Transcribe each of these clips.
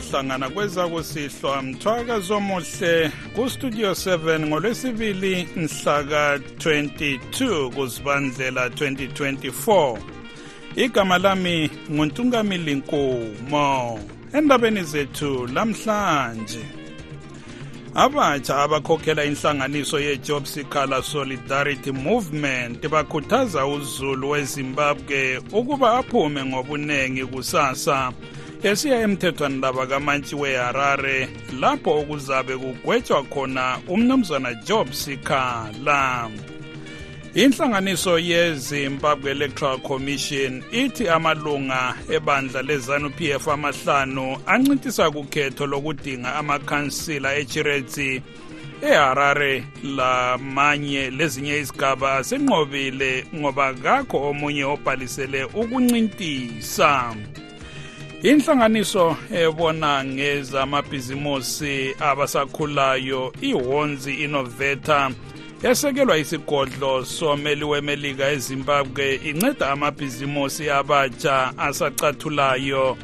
siyahlangana kwezakusihlwa mthwakazi omuhle kustudio 7 ngolwesibili mhlaka 22 kuzibandlela 2024 igama lami nguntungamili nkumo endabeni zethu lamhlanje abatsha abakhokhela inhlanganiso ye-job seekala solidarity movement bakhuthaza uzulu wezimbabwe ukuba aphume ngobuningi kusasa esiya emthethwanindaba kamantshi weharare lapho okuzabe kugwetshwa khona umnumzana job sikhala. Inhlanganiso yezimbabwe electoral commission ithi amalunga ebandla lezanup f amahlanu ancintisa kukhetho lokudinga amakhansila echiretsi eharare lamanye lezinye izigaba asenqobile ngoba kakho omunye obhalisele ukuncintisa. Inhlanganiso ebona ngezamabhizimusi abasakhulayo ihonzi innovator yasekelwa isigodlo someli wemelika ezimbabwe inceda amabhizimusi abatsha asacathulayo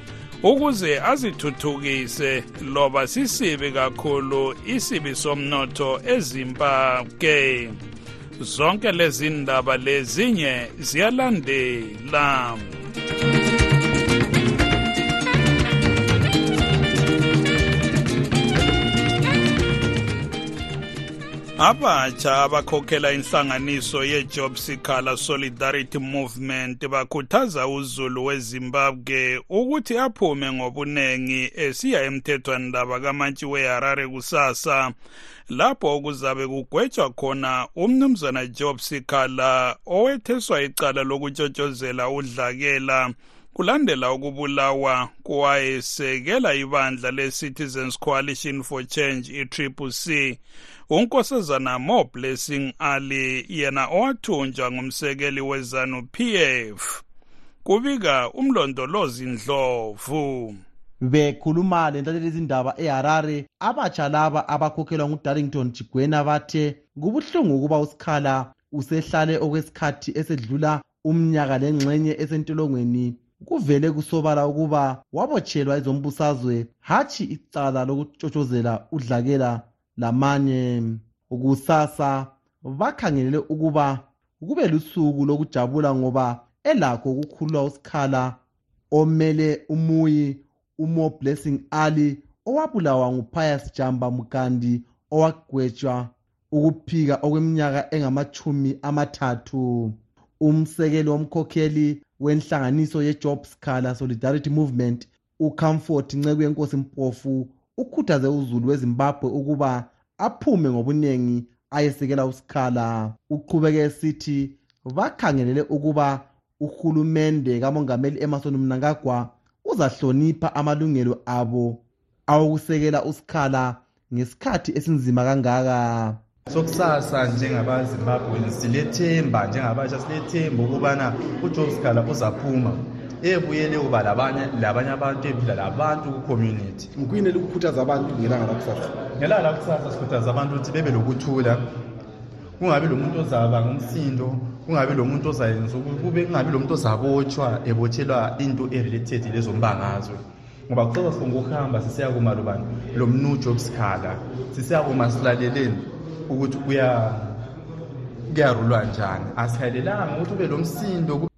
ukuze azithuthukise. Loba sisibi kakhulu isibi somnotho ezimbabwe. Zonke lezi ndaba lezinye ziyalandela abatsha abakhokhela inhlanganiso ye-job seekala solidarity movement bakhuthaza uzulu wezimbabwe ukuthi aphume ngobunengi esiya emthethwanindaba kamantshi weharare kusasa lapho okuzabe kugwetshwa khona umnumzana job seekala owetheswa icala lokutshotshozela udlakela kulandela ukubulawa kowayesekela ibandla le-citizens coalition for change i-triple c unkosazana mo blessing ali yena owathunjwa ngumsekeli wezanu pf kubika umlondolozi ndlovu. Bekhuluma lentateli izindaba eharare abatsha laba abakhokhelwa ngudarlington jigwena bathe kubuhlungu ukuba usikhala usehlale okwesikhathi esedlula umnyaka lengxenye esentolongweni. Kuvele kusobala ukuba wabotshelwa ezombusazwe hatshi icala lokutshotshozela udlakela lamanye kusasa bakhangelele ukuba kube lusuku lokujabula ngoba elakho ukukhululwa usikhala omele umuyi umo blessing ali owabulawa ngupius jamba mugandi owagwetshwa ukuphika okweminyaka engamachumi amathathu. Umsekeli womkhokheli wenhlanganiso ye-job scalar solidarity movement ucomfort nceko yenkosi mpofu ukhuthaze uzulu wezimbabwe ukuba aphume ngobuningi ayesekela usikhala uqhubeke esithi bakhangelele ukuba uhulumende kamongameli emerson mnangagwa uzahlonipha amalungelo abo awokusekela usikhala ngesikhathi esinzima kangaka. Sokusasa njengabazimbabweni silethemba njengabatsha silethemba ukubana ujob scala uzaphuma. Ebuyele uba labanye abantu ephila labantu ku-community. Ngikuyini elikukhuthaza abantu ngelanga lakusasa? Ngelanga lakusasa sikhuthaza abantu ukuthi bebe lokuthula. Kungabi lo muntu ozaba ngumsindo kungabi lo muntu ozayenza kube kungabi lo muntu ozabotshwa ebotshelwa into e-related lezombangazwe ngoba kuxoxa singokuhamba sisiyakuma lobani lo mnujob scala sisiyakuma silaleleni ukuthi kuyarulwa njani. Asikhalelanga ukuthi ube lo msindo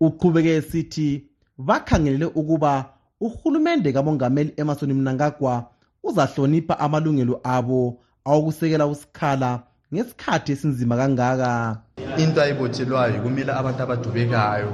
uqhubeke esithi bakhangelele ukuba uhulumende kamongameli emerson mnangagwa uzahlonipha amalungelo abo awokusekela usikhala ngesikhathi esinzima kangaka. Into ayibotshelwayo kumele abantu abadubekayo.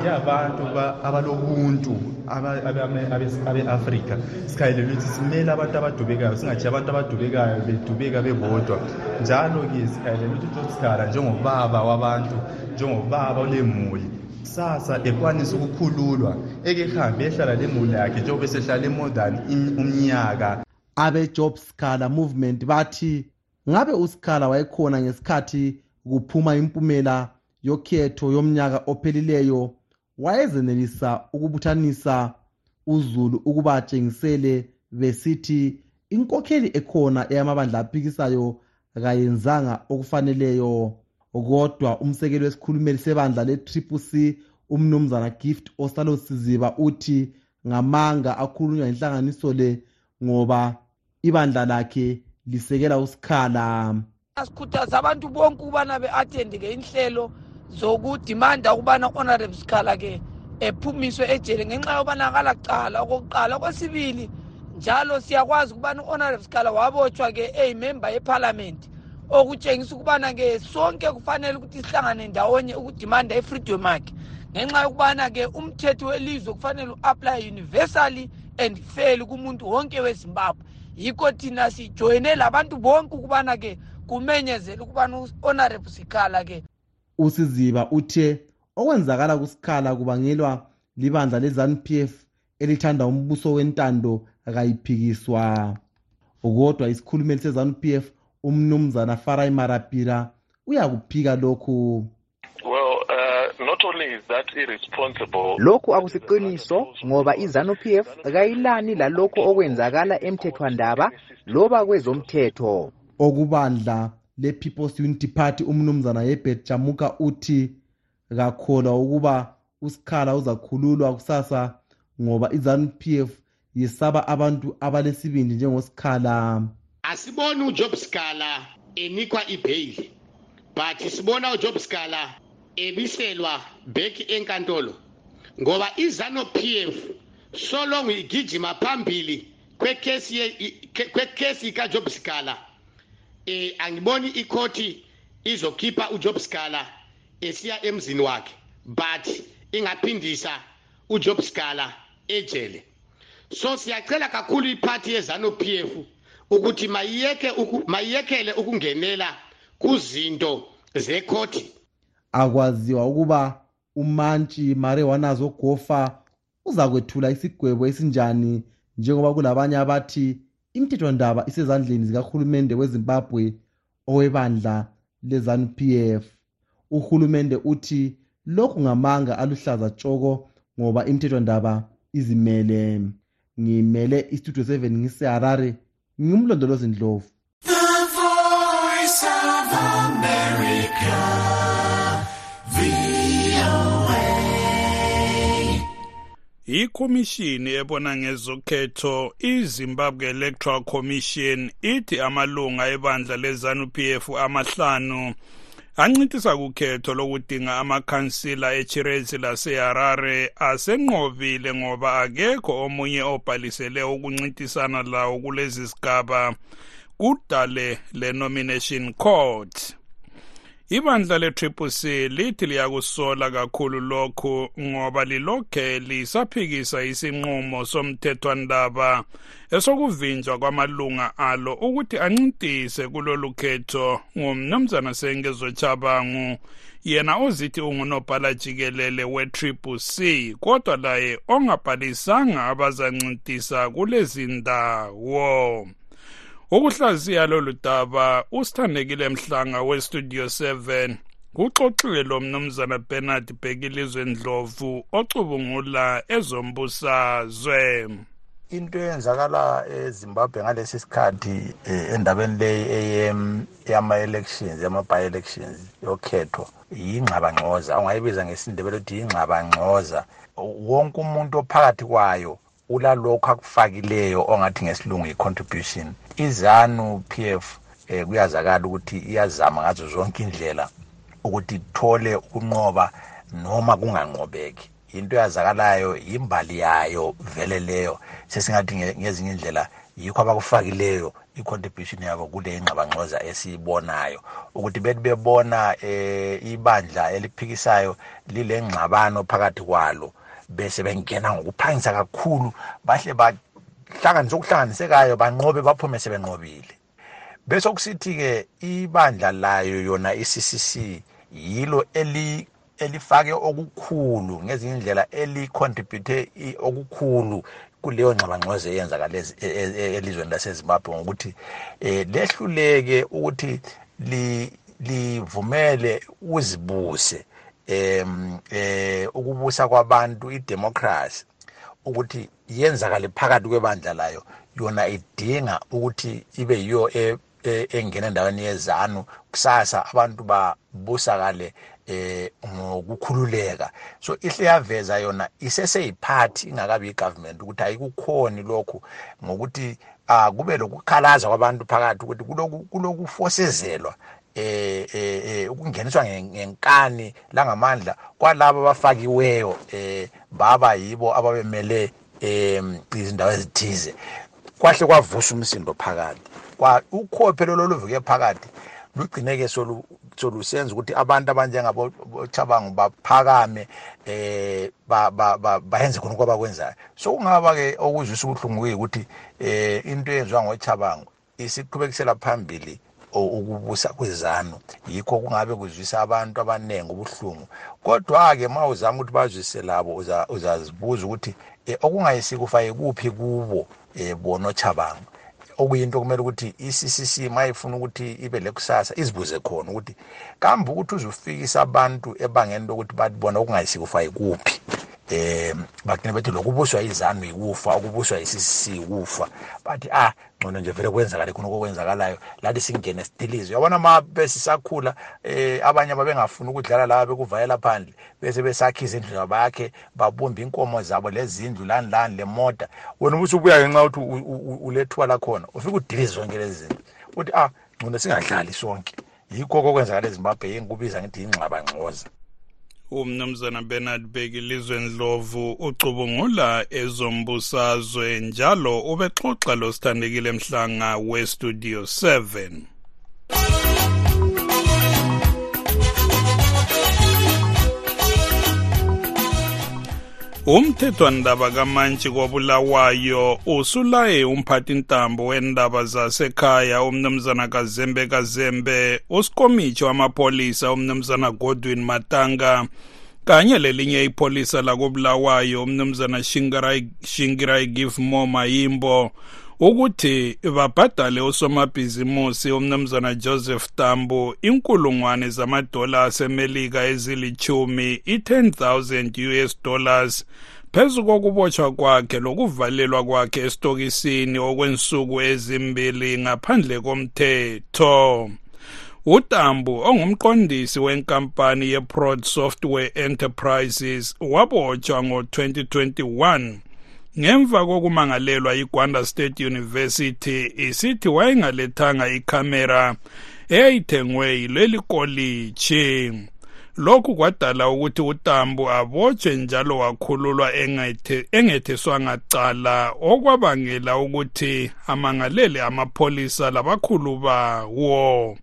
Njengabantu abalobuntu abe-afrika sikhalelwe ukuthi simele abantu abadubekayo singathi abantu abadubekayo bedubeka bebodwa. Njalo-ke sikhalelwe ukuthi ujosikhala njengobaba wabantu njengobaba olemuli kusasa ekwanisa ukukhululwa eke ehambe ehlala lemuli yakhe njengoba esehlala more than umnyaka. Abe-job scala movement bathi ngabe usikhala wayekhona ngesikhathi kuphuma impumela yokhetho yomnyaka ophelileyo wayezenelisa ukubuthanisa uzulu ukuba atshengisele besithi inkokheli ekhona eyamabandla aphikisayo kayenzanga okufaneleyo kodwa umsekeli wesikhulumeli sebandla le-triple c umnumzana gift osalo siziba uthi ngamanga akhulunywa inhlanganiso le ngoba ibandla lakhe lisekela usikhala. Asikhuthaza abantu bonke ukubana be-athende-ke inhlelo zokudimanda ukubana honorable sikhala-ke ephumiswe ejele ngenxa yokubana cala okokuqala okwesibili njalo siyakwazi ukubana u-honorable sikhala wabotshwa-ke eyimemba yephalamenti okutshengisa ukubana-ke sonke kufanele ukuthi sihlangane ndawonye ukudimanda i-freedom akhe. Ngenxa yokubana-ke umthetho welizwe kufanele u-aplaye universally and fairly kumuntu wonke wezimbabwe. Yikho thina sijoyine labantu bonke ukubana-ke kumenyezela ukubana u-honorable sikhala-ke. Usiziba uthe okwenzakala kusikhala kubangelwa libandla le-zanup f elithanda umbuso wentando kayiphikiswa. Kodwa isikhulumeli se-zanup f umnumzana farai marapira uyakuphika lokhu? Lokhu akusiqiniso ngoba izanu-p f kayilani lalokho okwenzakala emthethwandaba loba kwezomthetho. Okubandla le-people's unity party umnumzana yebet jamuka uthi kakholwa ukuba usikhala uzakhululwa kusasa ngoba izanu-p f yesaba abantu abalesibindi njengosikhala asiboni ujob scala enikwa ibheyili but sibona ujob scala ebiselwa back enkantolo ngoba izanu PF solongo igijima phambili kwekhesi kaJob Scala eh angiboni ikhoti izokhipha uJob Scala esiya emzini wakhe but ingaphindisa uJob Scala ejele. So siyacela kakhulu iphathi yezanu PF ukuthi mayiyeke mayiyekele ukungenela kuzinto zekhoti akwaziwa ukuba umantshi mare wanazo gofa uza kwethula isigwebo esinjani njengoba kulabanye abathi imithethwandaba isezandleni zikahulumende wezimbabwe owebandla lezanup f. Uhulumende uthi lokhu ngamanga aluhlaza tshoko ngoba imithethwandaba izimele. Ngimele istudio 7 ngiseharare. Ngingumlondolozi ndlovu The voice of America. ikhomishini ebona ngezokhetho izimbabwe electoral commission ithi amalunga ebandla lezanup-f amahlanu ancitisa kukhetho lokudinga amakhansila echirezi laseharare asenqobile ngoba akekho omunye obhalisele ukuncintisana lawo kulezi sigaba kudale le-nomination court. Ibandla le-triple c lithi liyakusola kakhulu lokhu ngoba lilokhe lisaphikisa isinqumo somthethwandaba esokuvinjwa kwamalunga alo ukuthi ancintise kulolu khetho ngumnumzana sengezochabangu yena ozithi ungunobhala jikelele we-triple c kodwa laye ongabhalisanga abazancintisa kulezi ndawo. Ukuhlaziya lolu daba usithandekile mhlanga westudio 7 kuxoxile lo mnumzana bernard bhekilizwe ndlovu ocubungula ezombusazwe. Into eyenzakala ezimbabwe ngalesi sikhathi eh, endabeni leyi yama-elections yama-by-elections yokhetho yingxabangxoza. Ungayibiza ngesindebele ukuthi yingxabangxoza. Wonke umuntu ophakathi kwayo ulalokhu akufakileyo ongathi ngesilungu yi-contribution. Izanu p f eh kuyazakala ukuthi iyazama ngazo zonke indlela ukuthi ithole ukunqoba noma kunganqobeki. Into eyazakalayo yimbali yayo vele leyo. Sesingathi ngezinye indlela yikho abakufakileyo i-contribution yabo kule ingxabangxoza esiyibonayo. Ukuthi bethi bebona eh ibandla eliphikisayo lile ngxabano phakathi kwalo bese bengena ngokuphangisa kakhulu bahle bahlanganise okuhlanganisekayo banqobe baphume sebenqobile. Bese kusithi-ke ibandla layo yona i-ccc yilo eli elifake okukhulu ngezinye indlela elicontribute okukhulu kuleyo ngxabangxoze eyenzakala e, e, elizweni lasezimbabwe. Ngokuthi um lehluleke ukuthi livumele uzibuse um eh ukubusa kwabantu idemocracy ukuthi yenzakale phakathi kwebandla layo. Yona idinga ukuthi ibe yiyo e, engena endaweni yezanu. Kusasa abantu babusakale eh ngokukhululeka. So ihle yaveza yona iseseyiphathi ingakabi igovernment ukuthi ayikukhoni lokhu ngokuthi ah kube lokukhalaza kwabantu phakathi ukuthi kuloku kulokufosezelwa eh eh ukungeniswa ngenkani langamandla kwalabo abafakiweyo eh baba yibo ababemele em izindawo ezithize kwahle kwavusa umsindo phakathi. Kwa ukhophe loluvuke phakathi lugcineke solu solusenza ukuthi abantu abanjengabo chabangu baphakame eh bayenze khona kwabakwenzayo so kungaba ke okuzwisa ubuhlungu ukuthi eh into eyenziwa ngochabangu isiqhubekisela phambili ukubusa kwezanu. Yikho kungabe kuzwisa abantu abaningi ubuhlungu. Kodwa-ke ma uzama ukuthi bazwise labo uzazibuza ukuthi um okungayisikufa yikuphi kubo um bona ochabanga okuyinto kumele ukuthi i-ccc ma ifuna ukuthi ibe lekusasa izibuze khona ukuthi kambe ukuthi uzufikisa abantu ebangeni lokuthi bathi bona okungayisikufa yikuphi. Um bagcine bethi lokubuswa izanu yikufa ukubuswa yi-ccc yikufa. Bathi ah ngcono nje vele kwenzakale khona okwenzakalayo lathi singene sidilize uyabona ma besisakhula eh abanye babengafuni ukudlala laba bekuvayela phandle bese besakha izindlu zabakhe babumba inkomo zabo lezindlu lani lani lemota wena ubusubuya ngenxa ukuthi ulethuwa lakhona ufika udilize zonke lezi zinto. Uthi ah ngcono singadlali sonke. Yikho kokwenzakala ezimbabwe yengikubiza ngithi yingxabangxoza. Umnumzana Bernard Beki lizweni Ndlovu ucubungula ezombusazwe njalo ubexoxa lo sithandekile mhlanga we studio 7 umthethwandaba kamantshi kobulawayo usulaye umphathintambo wendaba zasekhaya umnumzana kazembe kazembe usikomitshi wamapolisa umnumzana godwin matanga kanye lelinye ipholisa lakobulawayo umnumzana shingirai give more mayimbo ukuthi babhadale usomabhizimusi umnumzana Joseph Tambo inkulungwane zamadola asemelika ezilichumi i-10000 US dollars phezu kokubotshwa kwakhe lokuvalelwa kwakhe esitokisini okwensuku ezimbili ngaphandle komthetho. Utambu ongumqondisi wenkampani yeprod software enterprises wabotshwa ngo-2021 ngemva kokumangalelwa igwanda state university isithi wayengalethanga ikhamera eyayithengwe yileli koliji lokhu kwadala ukuthi utambu abotshwe njalo wakhululwa engetheswanga cala okwabangela ukuthi amangalele amapholisa labakhulu bawo.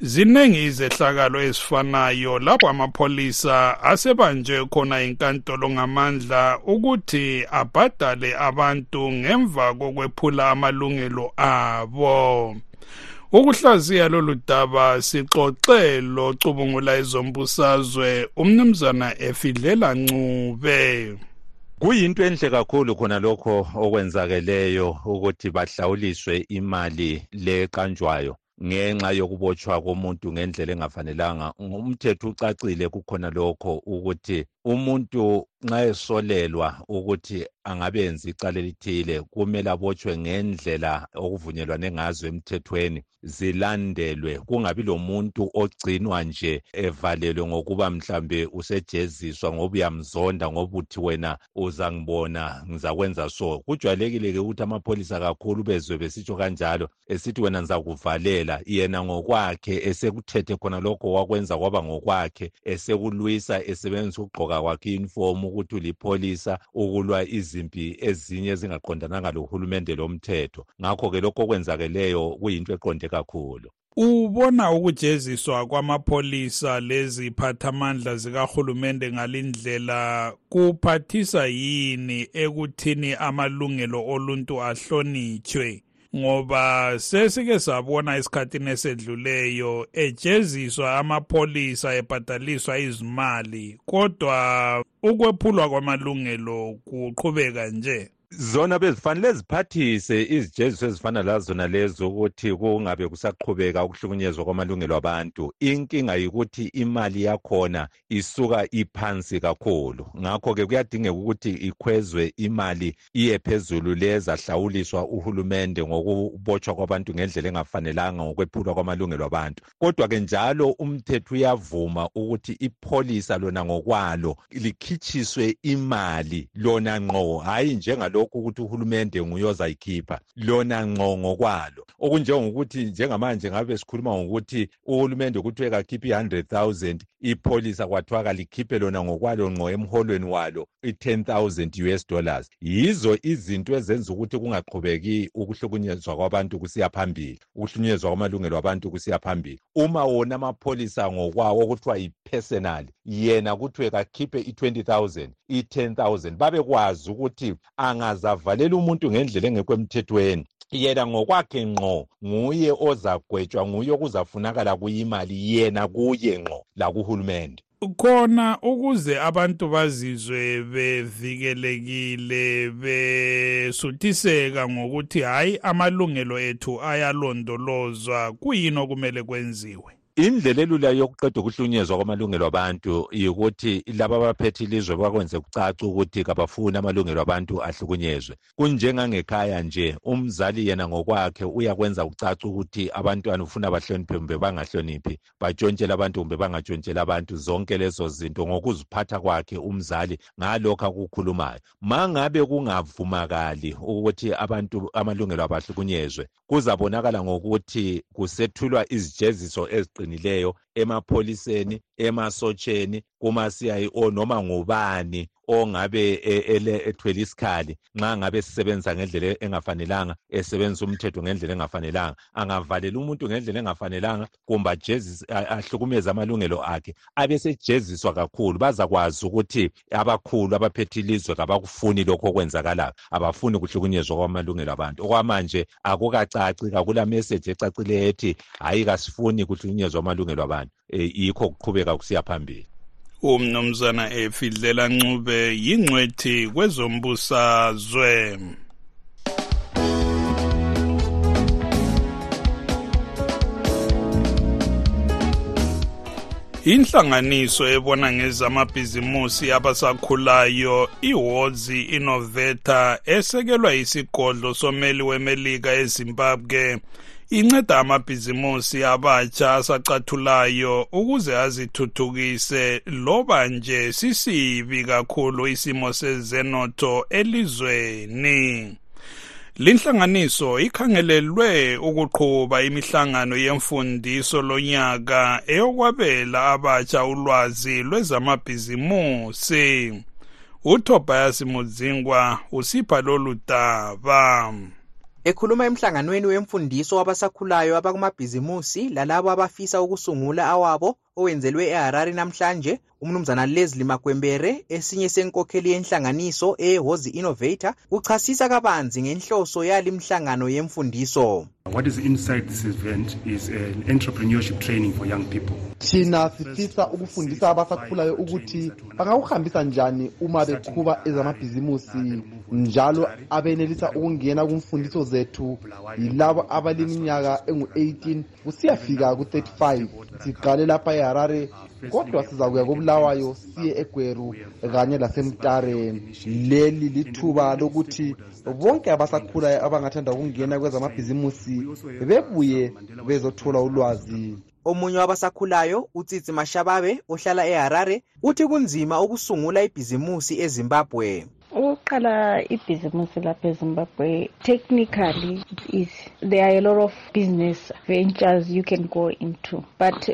Ziningi izehlakalo ezifanayo lapho amapholisa asebanjwe khona inkantolo ngamandla ukuthi abhadale abantu ngemva kokwephula amalungelo abo. Ukuhlaziya lolu daba sixoxe locubungula ezombusazwe umnumzana efidlela ncube. Kuyinto enhle kakhulu khona lokho okwenzakeleyo ukuthi bahlawuliswe imali leqanjwayo ngenxa yokubotshwa komuntu ngendlela engafanelanga. Umthetho ucacile kukhona lokho ukuthi umuntu nxa esolelwa ukuthi angabenzi icala elithile kumele abotshwe ngendlela okuvunyelwane ngazo emthethweni zilandelwe. Kungabi lomuntu ogcinwa nje evalelwe ngokuba mhlambe usejeziswa ngoba uyamzonda ngoba uthi wena uzangibona ngizakwenza so. Kujwayelekile-ke ukuthi amapholisa kakhulu bezwe besitsho kanjalo esithi wena ngizakuvalela. Yena ngokwakhe esekuthethe khona lokho wakwenza kwaba ngokwakhe esekulwisa esebenzisa ukugqoka kwakhe iyunifomu ukuthi ulipholisa ukulwa izimpi ezinye ezingaqondananga lohulumende lomthetho. Ngakho-ke lokho okwenzakeleyo kuyinto eqonde kakhulu. Ubona ukujeziswa kwamapholisa lezi phathamandla zikahulumende ngalindlela kuphathisa yini ekuthini amalungelo oluntu ahlonitshwe? Ngoba sesike sabona esikhathini esedluleyo ejeziswa amapholisa ebhadaliswa izimali kodwa ukwephulwa kwamalungelo kuqhubeka nje. Zona bezifanele ziphathise izijeziso ezifana lazona lezo ukuthi kungabe kusaqhubeka ukuhlukunyezwa kwamalungelo abantu. Inkinga yikuthi imali yakhona isuka iphansi kakhulu. Ngakho-ke kuyadingeka ukuthi ikhwezwe imali iye phezulu lezahlawuliswa uhulumende ngokubotshwa kwabantu ngendlela engafanelanga ngokwephulwa kwamalungelo abantu. Kodwa-ke njalo umthetho uyavuma ukuthi ipholisa lona ngokwalo likhitshiswe imali lona ngqo. Hhayi njengalokhu ukuthi uhulumende nguye ozayikhipha lona ngqo ngokwalo okunjengokuthi njengamanje ngabe sikhuluma ngokuthi uhulumende kuthiwe kakhiphe i-100 000 ipholisa kwathiwa kalikhiphe lona ngokwalo ngqo emholweni walo i-10 000 us dollars. Yizo izinto ezenza ukuthi kungaqhubeki ukuhlukunyezwa kwabantu kusiya phambili ukuhlukunyezwa kwamalungelo abantu kusiya phambili. Uma wona amapholisa ngokwawo okuthiwa yi-personal yena kuthiwe kakhiphe i-20 000 i-10 000 babekwazi ukuthi angazavalela umuntu ngendlela engekho emthethweni. Yena ngokwakhe ngqo nguye ozagwetshwa nguye okuzafunakala kuyimali yena kuye ngqo lakuhulumende khona ukuze abantu bazizwe bevikelekile besuthiseka ngokuthi hayi amalungelo ethu ayalondolozwa kuyini okumele kwenziwe? Indlela elula yokuqeda ukuhlunyezwa kwamalungelo abantu yikuthi laba abaphethe ilizwe bakwenze kucaca ukuthi kabafuni amalungelo abantu ahlukunyezwe. Kunjengangekhaya nje umzali yena ngokwakhe uyakwenza kucaca ukuthi abantwana ufuna bahloniphe kumbe bangahloniphi batshontshele abantu kumbe bangatshontsheli abantu zonke lezo zinto ngokuziphatha kwakhe umzali ngalokho akukhulumayo. Ma ngabe kungavumakali ukuthi abantu amalungelo abahlukunyezwe kuzabonakala ngokuthi kusethulwa izijeziso eziqinileyo eqinileyo emapholiseni emasotsheni kuma-cio noma ngubani. Ongabe ethwele isikhali nxa ngabe sisebenza ngendlela engafanelanga esebenzisa umthetho ngendlela engafanelanga angavalela umuntu ngendlela engafanelanga kumbe ahlukumeze amalungelo akhe abesejeziswa kakhulu. Bazakwazi ukuthi abakhulu abaphethe ilizwe kabakufuni lokho okwenzakalayo abafuni kuhlukunyezwa kwamalungelo abantu. Okwamanje akukacaci kakula meseji ecacileyo ethi hhayi kasifuni kuhlukunyezwa amalungelo abantu. Um yikho kuqhubeka kusiya phambili. Umnumzana efidlela ncube yingcwethi kwezombusazwe. Inhlanganiso ebona ngezamabhizimusi abasakhulayo iwozi innovata esekelwa isigodlo someli wemelika ezimbabwe. Inceda amabhizimusi abatsha asacathulayo ukuze azithuthukise loba nje sisibi kakhulu isimo sezenotho elizweni. Linhlanganiso ikhangelelwe ukuqhuba imihlangano yemfundiso lonyaka eyokwabela abatsha ulwazi lwezamabhizimusi. Utobias mudzingwa usipha lolu daba. Ekhuluma emhlanganweni wemfundiso wabasakhulayo abakumabhizimusi lalabo abafisa ukusungula awabo owenzelwe eharare namhlanje. Umnumzana leslie makwembere esinye senkokheli yenhlanganiso ehozi innovator uchasisa kabanzi ngenhloso yali mhlangano yemfundiso. What is inside this event is an entrepreneurship training for young people. thina sifisa ukufundisa abasakhulayo ukuthi bangawuhambisa njani uma beqhuba ezamabhizimusi njalo abenelisa ukungena kumfundiso zethu. Yilabo abaleminyaka engu-18 kusiyafika ku-35 siqale lapha eharare kodwa sizakuya kobulawayo siye egweru kanye lasemtare leli lithuba lokuthi bonke abasakhulayo abangathanda ukungena kwezamabhizimusi bebuye bezothola ulwazi omunye wabasakhulayo utsitsi mashababe ohlala eharare uthi kunzima ukusungula ibhizimusi ezimbabwe ukuqala ibhizimusi lapha ezimbabwe technically it is there are a lot of business ventures you can go into. But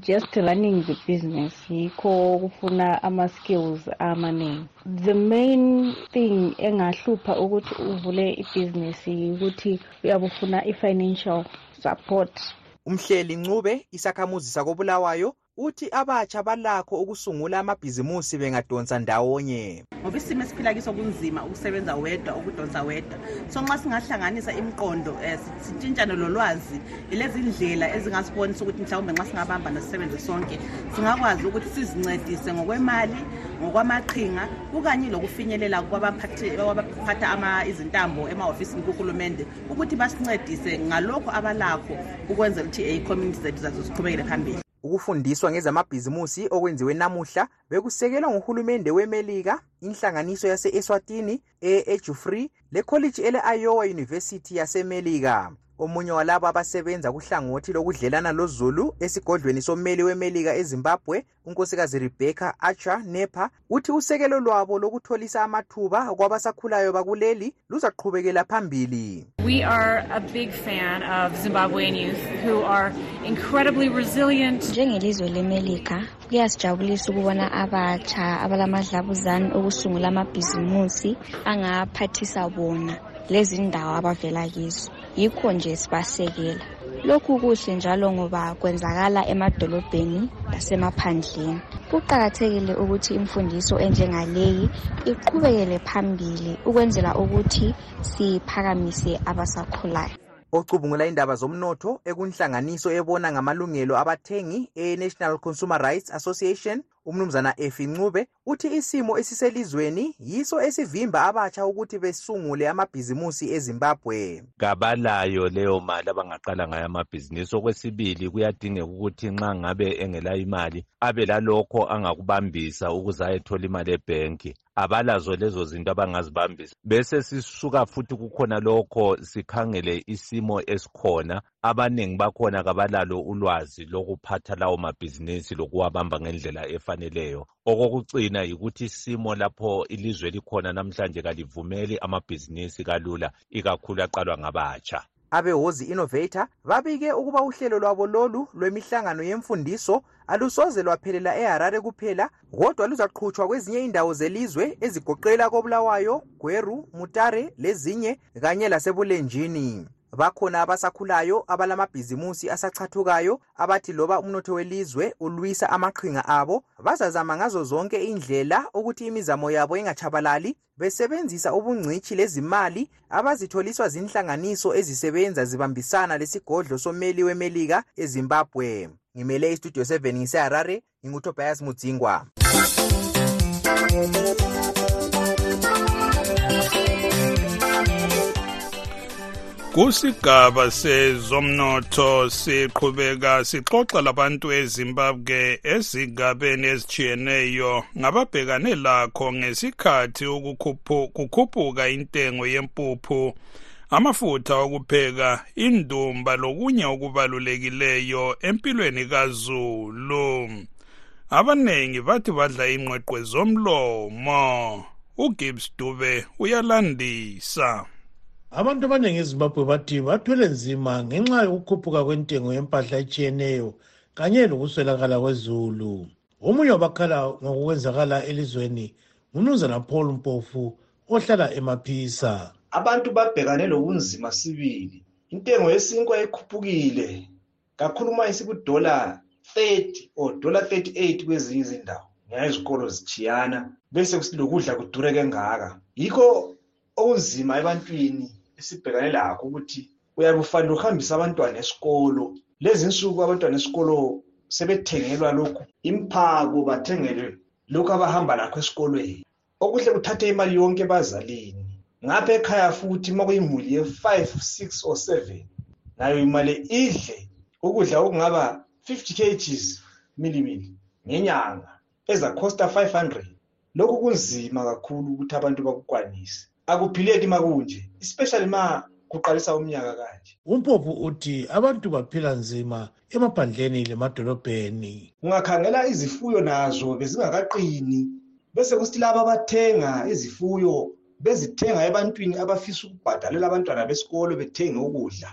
just running the business yikho kufuna ama-skills amaningi. The main thing engahlupha ukuthi uvule ibhizinisi ukuthi uyabufuna i-financial support. Umhleli ncube isakhamuzi sakobulawayo uthi abatsha balakho ukusungula amabhizimusi bengadonsa ndawonye. Ngoba isimo esiphila kiso kunzima ukusebenza wedwa ukudonsa wedwa. So nxa singahlanganisa imiqondo um sitshintshane lolwazi ilezi ndlela ezingasibonisa ukuthi mhlawumbe nxa singabambana sisebenze sonke singakwazi ukuthi sizincedise ngokwemali ngokwamaqhinga kukanye lokufinyelela kwabaphatha izintambo emahhofisini kuhulumende ukuthi basincedise ngalokho abalakho ukwenzela ukuthi icommunity zethu zazo ziqhubekele phambili ukufundiswa ngezamabhizimusi okwenziwe namuhla bekusekelwa nguhulumende wemelika inhlanganiso yase-eswatini e-ejufree lekholiji ele-iowa university yasemelika. Omunye walabo abasebenza kuhlangothi lokudlelana lozulu esigodlweni sommeli wemelika ezimbabwe unkosikazi rebecca archer nepa uthi usekelo lwabo lokutholisa amathuba kwabasakhulayo bakuleli luzaqhubekela phambili We are a big fan of Zimbabwean youth who are incredibly resilient. njengelizwe lemelika kuyasijabulisa ukubona abatsha abalamadlabuzane okusungula amabhizimusi angaphathisa bona lezi ndawo abavela kizo yikho nje sibasekela lokhu kuhle njalo ngoba kwenzakala emadolobheni lasemaphandleni kuqakathekile ukuthi imfundiso enjengaleyi iqhubekele phambili ukwenzela ukuthi siphakamise abasakhulayo. Ocubungula indaba zomnotho ekunhlanganiso ebona ngamalungelo abathengi e-national consumer rights association umnumzana efi ncube uthi isimo esiselizweni yiso esivimba abatsha ukuthi besungule amabhizimusi ezimbabwe. Kabalayo leyo mali abangaqala ngayo amabhizinisi. Okwesibili kuyadingeka ukuthi nxa ngabe engelayo imali abe lalokho angakubambisa ukuze ayethola imali ebhenki. Abalazo lezo zinto abangazibambisa. Bese sisuka futhi kukhona lokho sikhangele isimo esikhona. Abaningi bakhona kabalalo ulwazi lokuphatha lawo mabhizinisi lokuwabamba ngendlela efaneleyo. Okokucina yikuthi isimo lapho ilizwe likhona namhlanje kalivumeli amabhizinisi kalula ikakhulu aqalwa ngabatsha. Abehozi innovator babike ukuba uhlelo lwabo lolu lwemihlangano yemfundiso alusoze lwaphelela eharare kuphela kodwa luzaqhutshwa kwezinye indawo zelizwe ezigoqela kobulawayo gweru mutare lezinye kanye lasebulenjini. Bakhona abasakhulayo abalamabhizimusi asachathukayo abathi loba umnotho welizwe ulwisa amaqhinga abo bazazama ngazo zonke indlela ukuthi imizamo yabo ingatshabalali besebenzisa ubungcitshi lezimali abazitholiswa zinhlanganiso ezisebenza zibambisana lesigodlo someli wemelika ezimbabwe. Ngimele istudio 7 ngiseharare ngingutobias mudzingwa. Kusigaba sezomnotho siqhubeka sixoxa labantu ezimbabwe ezigabeni ezitshiyeneyo ngababhekane lakho ngesikhathi kukhuphuka intengo yempuphu amafutha okupheka indumba lokunye okubalulekileyo empilweni kazulu. Abanengi bathi badla ingqweqwe zomlomo. Ugibbs dube uyalandisa. Abantu abaningi ezimbabwe bathi bathwele nzima ngenxa yokukhuphuka kwentengo yempahla etshiyeneyo kanye lokuswelakala kwezulu. Omunye wabakhala ngokukwenzakala elizweni ngumnumzana paul mpofu ohlala emaphisa. Abantu babhekane lobunzima sibili. Intengo yesinkwa ikhuphukile kakhulu uma isikudola 30 or dola 38 kwezinye izindawo ngenxa izikolo zitshiyana bese lokudla kudure kengaka yikho okunzima ebantwini esibhekane lakho ukuthi uyabe ufanele uhambise abantwana esikolo. Lezi nsuku abantwana esikolo sebethengelwa lokhu imphako bathengelwe lokhu abahamba lakho esikolweni. Okuhle kuthathe imali yonke ebazalini. Ngapha ekhaya futhi uma kuyimuli ye-five six or seven nayo imali idle ukudla okungaba 50 kgs milimili ngenyanga. Ezakhosta 500 lokhu kunzima kakhulu ukuthi abantu bakukwanise. Akuphileki makunje especially ma kuqalisa umnyaka kanje. Umpophu uthi abantu baphila nzima emaphandleni lemadolobheni. Ungakhangela izifuyo nazo bezingakaqini bese kusithi laba abathenga izifuyo bezithenga ebantwini abafisa ukubhadalela abantwana besikolo bethenge ukudla.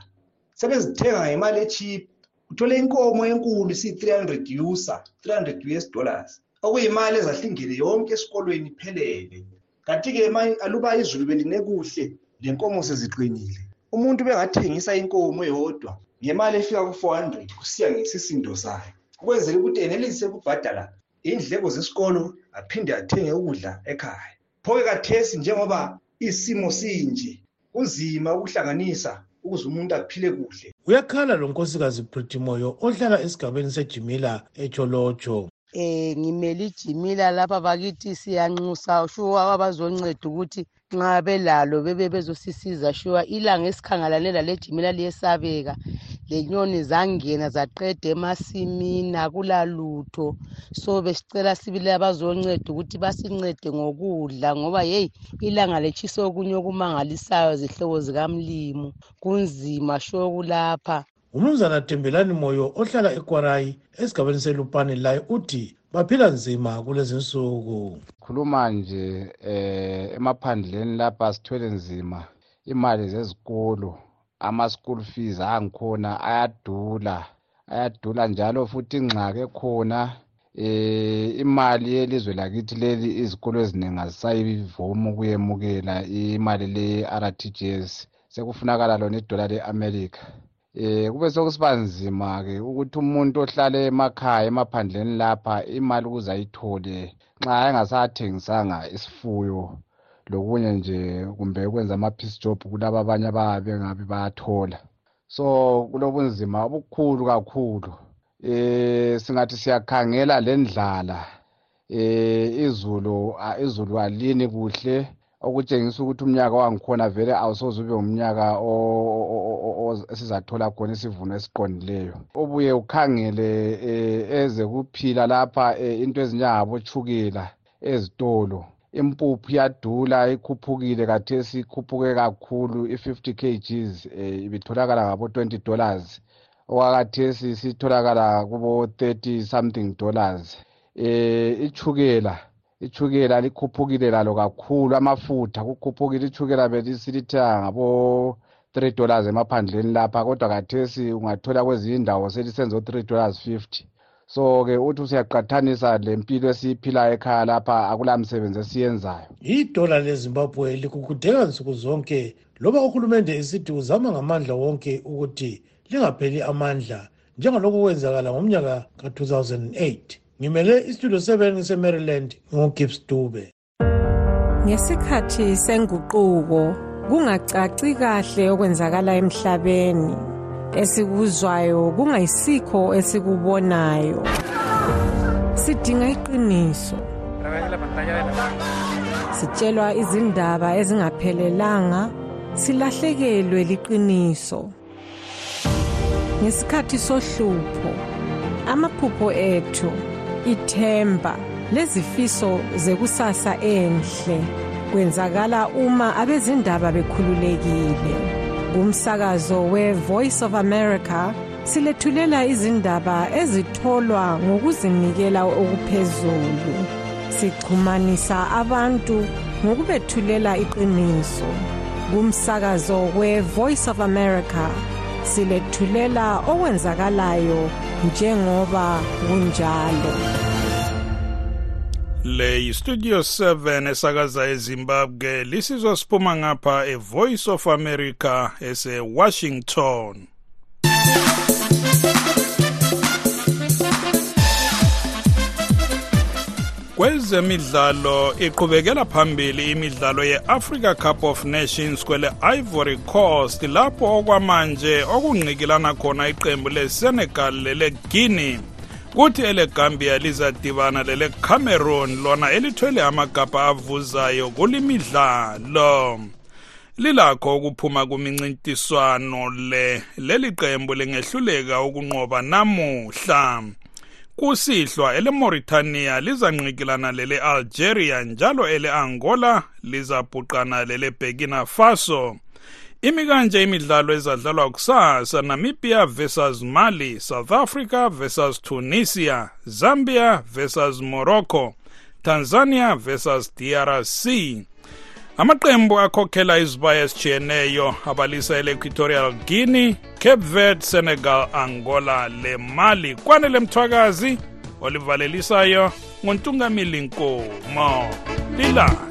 Sebezithenga ngemali echip uthole inkomo enkulu isiyi-300 usa 300 us dollars. Okuyimali ezahlingele yonke esikolweni iphelele kanti-ke aluba izulu beline kuhle lenkomo seziqinile. Umuntu bengathengisa inkomo eyodwa ngemali efika ku-400 kusiya ngesisindo sayo. Ukwenzela ukuthi enelise ukubhadala indleko zesikolo aphinde athenge ukudla ekhaya. Phoke kathesi njengoba isimo sinje kunzima ukuhlanganisa ukuze umuntu aphile kuhle. Uyakhala lo nkosikazi pritimoyo ohlala esigabeni sejimila echolotsho eh ngimele ijimila lapha bakithi siyanxusa shuwa abazonceda ukuthi nxa belalo bebe bezosisiza shuwa ilanga esikhangalane lale jimila liyesabeka lenyoni zangena zaqeda emasimini akulalutho. So besicela sibili abazonceda ukuthi basincede ngokudla ngoba yeyi ilanga letshisa okunye okumangalisayo zihlobo zikamlimu. Kunzima shokulapha umnumzana tembelani moyo ohlala ekwarayi esigabeni selupane laye uthi baphila nzima kulezi nsuku khuluma nje eh emaphandleni lapha sithwele nzima imali zezikolo ama-school fees angikhona ayadula ayadula njalo futhi ingxaki ekhona. Eh imali yelizwe lakithi leli izikolo eziningi azisayivumi ukuyemukela imali le-RTGS sekufunakala lona idola le-America. Eh kube sokusiba nzima ke ukuthi umuntu ohlala emakhaya emaphandleni lapha imali ukuze ayithole nxa engasathengisanga isifuyo. Lokunye nje kumbe ukwenza ama-peace job kulabo abanye ababe bengabe bayathola. So kulobunzima obukhulu kakhulu. Eh singathi siyakhangela lendlala eh izulu izulu alini kuhle. Okutshengisa ukuthi umnyaka wangikhona vele awusoze ube umnyaka esizathola khona isivuno esiqondileyo obuye ukhangele eze kuphila lapha into ezinjengabotshukela ezitolo impuphu iyadula ikhuphukile kathesi ikhuphuke kakhulu i-50 kgs eh, ibitholakala ngabo-20 dollars okwakathesi sitholakala kubo-30 something dollars eh ichukela ichukela likhuphukile lalo kakhulu amafutha kukhuphukile ichukela besilithenga ngabo 3 dollars emaphandleni lapha kodwa kathesi ungathola kwezinye indawo selisenza o-3 dollars 50 so-ke uthi usiyaqathanisa lempilo esiyiphilayo ekhaya lapha akulamsebenzi esiyenzayo. Idola lezimbabwe likukudeka nsuku zonke loba uhulumende esithi uzama ngamandla wonke ukuthi lingapheli amandla njengalokhu kwenzakala ngomnyaka ka-2008 ngimele istudio 7 semaryland ngogibbs dube. Ngesikhathi senguquko kungacaci kahle okwenzakala emhlabeni. Esikuzwayo kungayisikho esikubonayo. Sidinga iqiniso. Sitshelwa izindaba ezingaphelelanga silahlekelwe liqiniso. Ngesikhathi sohlupho amaphupho ethu ithemba lezifiso zekusasa enhle. Kwenzakala uma abezindaba bekhululekile. Kumsakazo we-voice of america silethulela izindaba ezitholwa ngokuzinikela okuphezulu. Sixhumanisa abantu ngokubethulela iqiniso. Kumsakazo we-voice of america silethulela okwenzakalayo njengoba kunjalo. Le yistudio 7 esakaza ezimbabwe lisizwa siphuma ngapha evoice of america ese-washington. Kwezemidlalo iqhubekela phambili imidlalo ye-africa cup of nations kwele ivory coast lapho okwamanje okungqikilana khona iqembu lesenegal leleguinea. Kuthi elegambia lizadibana lelecameroon lona elithwele amagabha avuzayo kulimidlalo. Lilakho ukuphuma kumincintiswano le leli qembu lingehluleka ukunqoba namuhla. Kusihlwa eleMauritania lizanqikilana lele Algeria njalo ele Angola lizabhuqana lele Burkina Faso. Imi kanje imidlalo ezadlalwa kusasa Namibia versus Mali South Africa versus Tunisia Zambia versus Morocco Tanzania versus DRC amaqembu akhokhela izibaya ezitshiyeneyo abalisa ele-equatorial guinea cape verde senegal angola le mali kwanele mthwakazi olivalelisayo nguntungamili nkomo. Lilanga.